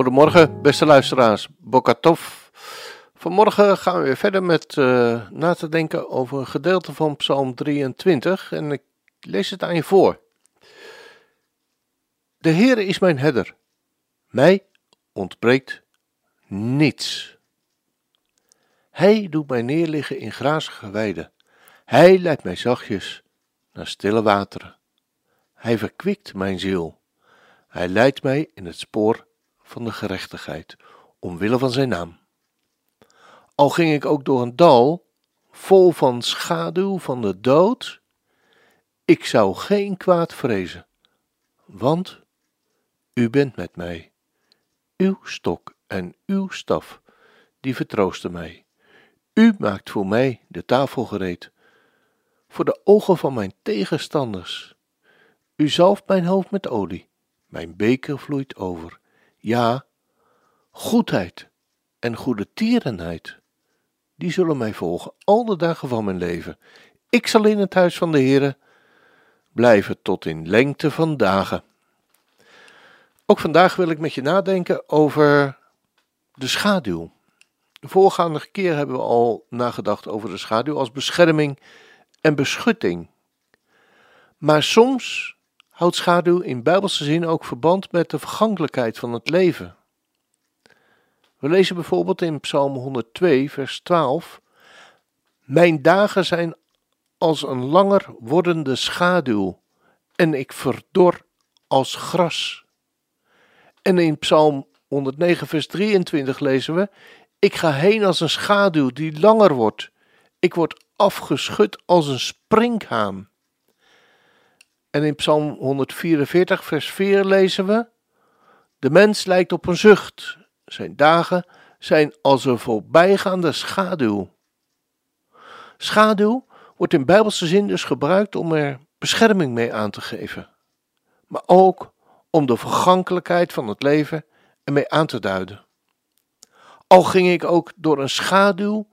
Goedemorgen, beste luisteraars. Bokatov. Vanmorgen gaan we weer verder met uh, na te denken over een gedeelte van Psalm 23 en ik lees het aan je voor. De Heere is mijn herder. Mij ontbreekt niets. Hij doet mij neerliggen in grazige weiden. Hij leidt mij zachtjes naar stille wateren. Hij verkwikt mijn ziel. Hij leidt mij in het spoor van de gerechtigheid, omwille van zijn naam. Al ging ik ook door een dal, vol van schaduw van de dood, ik zou geen kwaad vrezen, want u bent met mij. Uw stok en uw staf, die vertroosten mij. U maakt voor mij de tafel gereed, voor de ogen van mijn tegenstanders. U zalft mijn hoofd met olie, mijn beker vloeit over. Ja, goedheid en goede tierenheid, die zullen mij volgen al de dagen van mijn leven. Ik zal in het huis van de Heere blijven tot in lengte van dagen. Ook vandaag wil ik met je nadenken over de schaduw. De voorgaande keer hebben we al nagedacht over de schaduw als bescherming en beschutting. Maar soms houdt schaduw in bijbelse zin ook verband met de vergankelijkheid van het leven. We lezen bijvoorbeeld in Psalm 102, vers 12: Mijn dagen zijn als een langer wordende schaduw, en ik verdor als gras. En in Psalm 109, vers 23 lezen we: Ik ga heen als een schaduw die langer wordt. Ik word afgeschud als een sprinkhaan. En in Psalm 144, vers 4 lezen we: De mens lijkt op een zucht. Zijn dagen zijn als een voorbijgaande schaduw. Schaduw wordt in bijbelse zin dus gebruikt om er bescherming mee aan te geven, maar ook om de vergankelijkheid van het leven ermee aan te duiden. Al ging ik ook door een schaduw,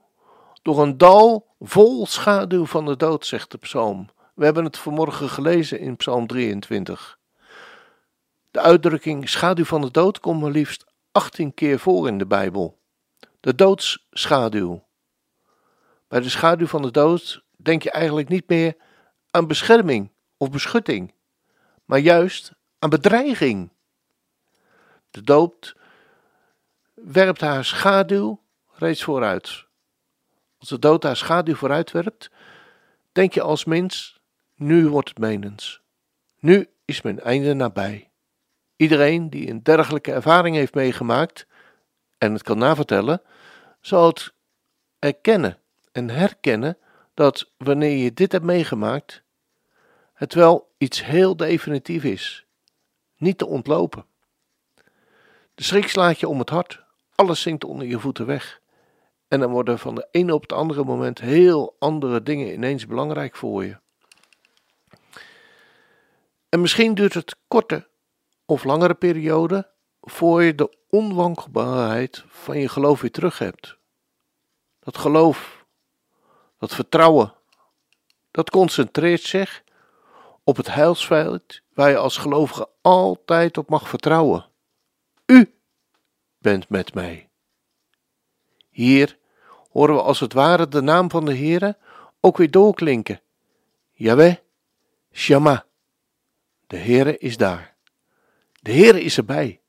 door een dal vol schaduw van de dood, zegt de psalm. We hebben het vanmorgen gelezen in Psalm 23. De uitdrukking schaduw van de dood komt maar liefst 18 keer voor in de Bijbel. De doodsschaduw. Bij de schaduw van de dood denk je eigenlijk niet meer aan bescherming of beschutting, maar juist aan bedreiging. De dood werpt haar schaduw reeds vooruit. Als de dood haar schaduw vooruit werpt, denk je als mens: nu wordt het menens. Nu is mijn einde nabij. Iedereen die een dergelijke ervaring heeft meegemaakt en het kan navertellen, zal het erkennen en herkennen dat wanneer je dit hebt meegemaakt, het wel iets heel definitief is, niet te ontlopen. De schrik slaat je om het hart, alles zinkt onder je voeten weg. En dan worden van de ene op het andere moment heel andere dingen ineens belangrijk voor je. En misschien duurt het korte of langere periode voor je de onwankelbaarheid van je geloof weer terug hebt. Dat geloof, dat vertrouwen, dat concentreert zich op het heilsveld waar je als gelovige altijd op mag vertrouwen. U bent met mij. Hier horen we als het ware de naam van de Heere ook weer doorklinken. Yahweh, Shama. De Heere is daar. De Heere is erbij.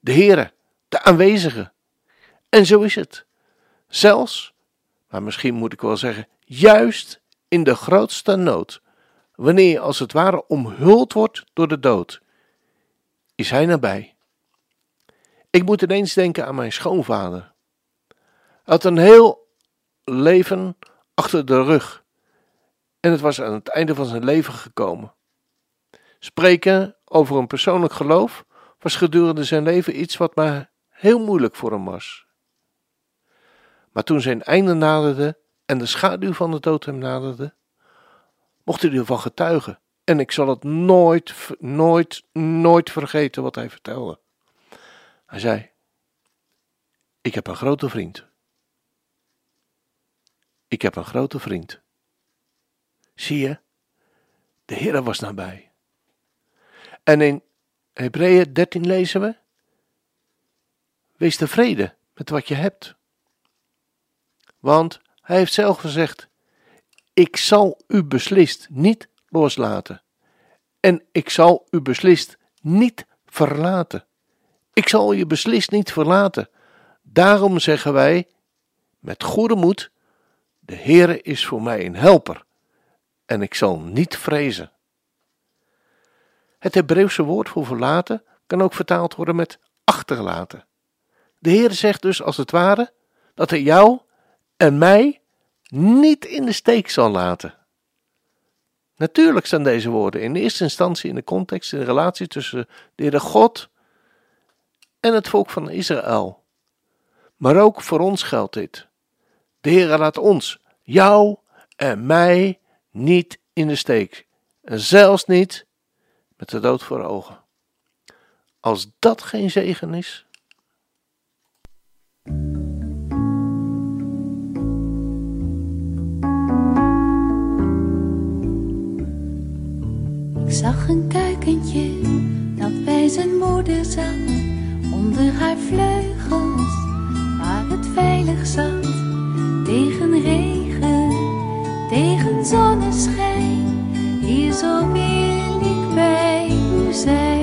De Heere, de aanwezige. En zo is het. Zelfs, maar misschien moet ik wel zeggen, juist in de grootste nood, wanneer je als het ware omhuld wordt door de dood, is Hij nabij. Ik moet ineens denken aan mijn schoonvader. Hij had een heel leven achter de rug en het was aan het einde van zijn leven gekomen. Spreken over een persoonlijk geloof was gedurende zijn leven iets wat maar heel moeilijk voor hem was. Maar toen zijn einde naderde en de schaduw van de dood hem naderde, mocht hij ervan getuigen. En ik zal het nooit, nooit, nooit vergeten wat hij vertelde. Hij zei: Ik heb een grote vriend. Ik heb een grote vriend. Zie je, de Heer was nabij. En in Hebreeën 13 lezen we: Wees tevreden met wat je hebt. Want hij heeft zelf gezegd: Ik zal u beslist niet loslaten. En ik zal u beslist niet verlaten. Ik zal je beslist niet verlaten. Daarom zeggen wij met goede moed: De Heere is voor mij een helper en ik zal niet vrezen. Het Hebreeuwse woord voor verlaten kan ook vertaald worden met achterlaten. De Heer zegt dus als het ware dat hij jou en mij niet in de steek zal laten. Natuurlijk staan deze woorden in eerste instantie in de context, in de relatie tussen de Heere God en het volk van Israël. Maar ook voor ons geldt dit. De Heer laat ons, jou en mij niet in de steek. En zelfs niet met de dood voor ogen. Als dat geen zegen is. Ik zag een kuikentje dat bij zijn moeder zat, onder haar vleugels, waar het veilig zat, tegen regen, tegen zonneschijn. Bij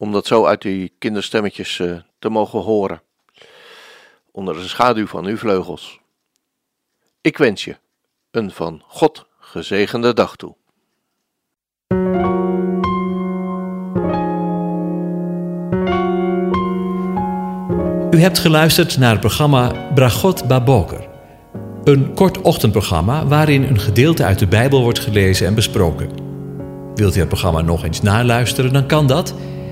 om dat zo uit die kinderstemmetjes eh, te mogen horen. Onder de schaduw van uw vleugels. Ik wens je een van God gezegende dag toe. U hebt geluisterd naar het programma Bragot Baboker. Een kort ochtendprogramma waarin een gedeelte uit de Bijbel wordt gelezen en besproken. Wilt u het programma nog eens naluisteren, dan kan dat.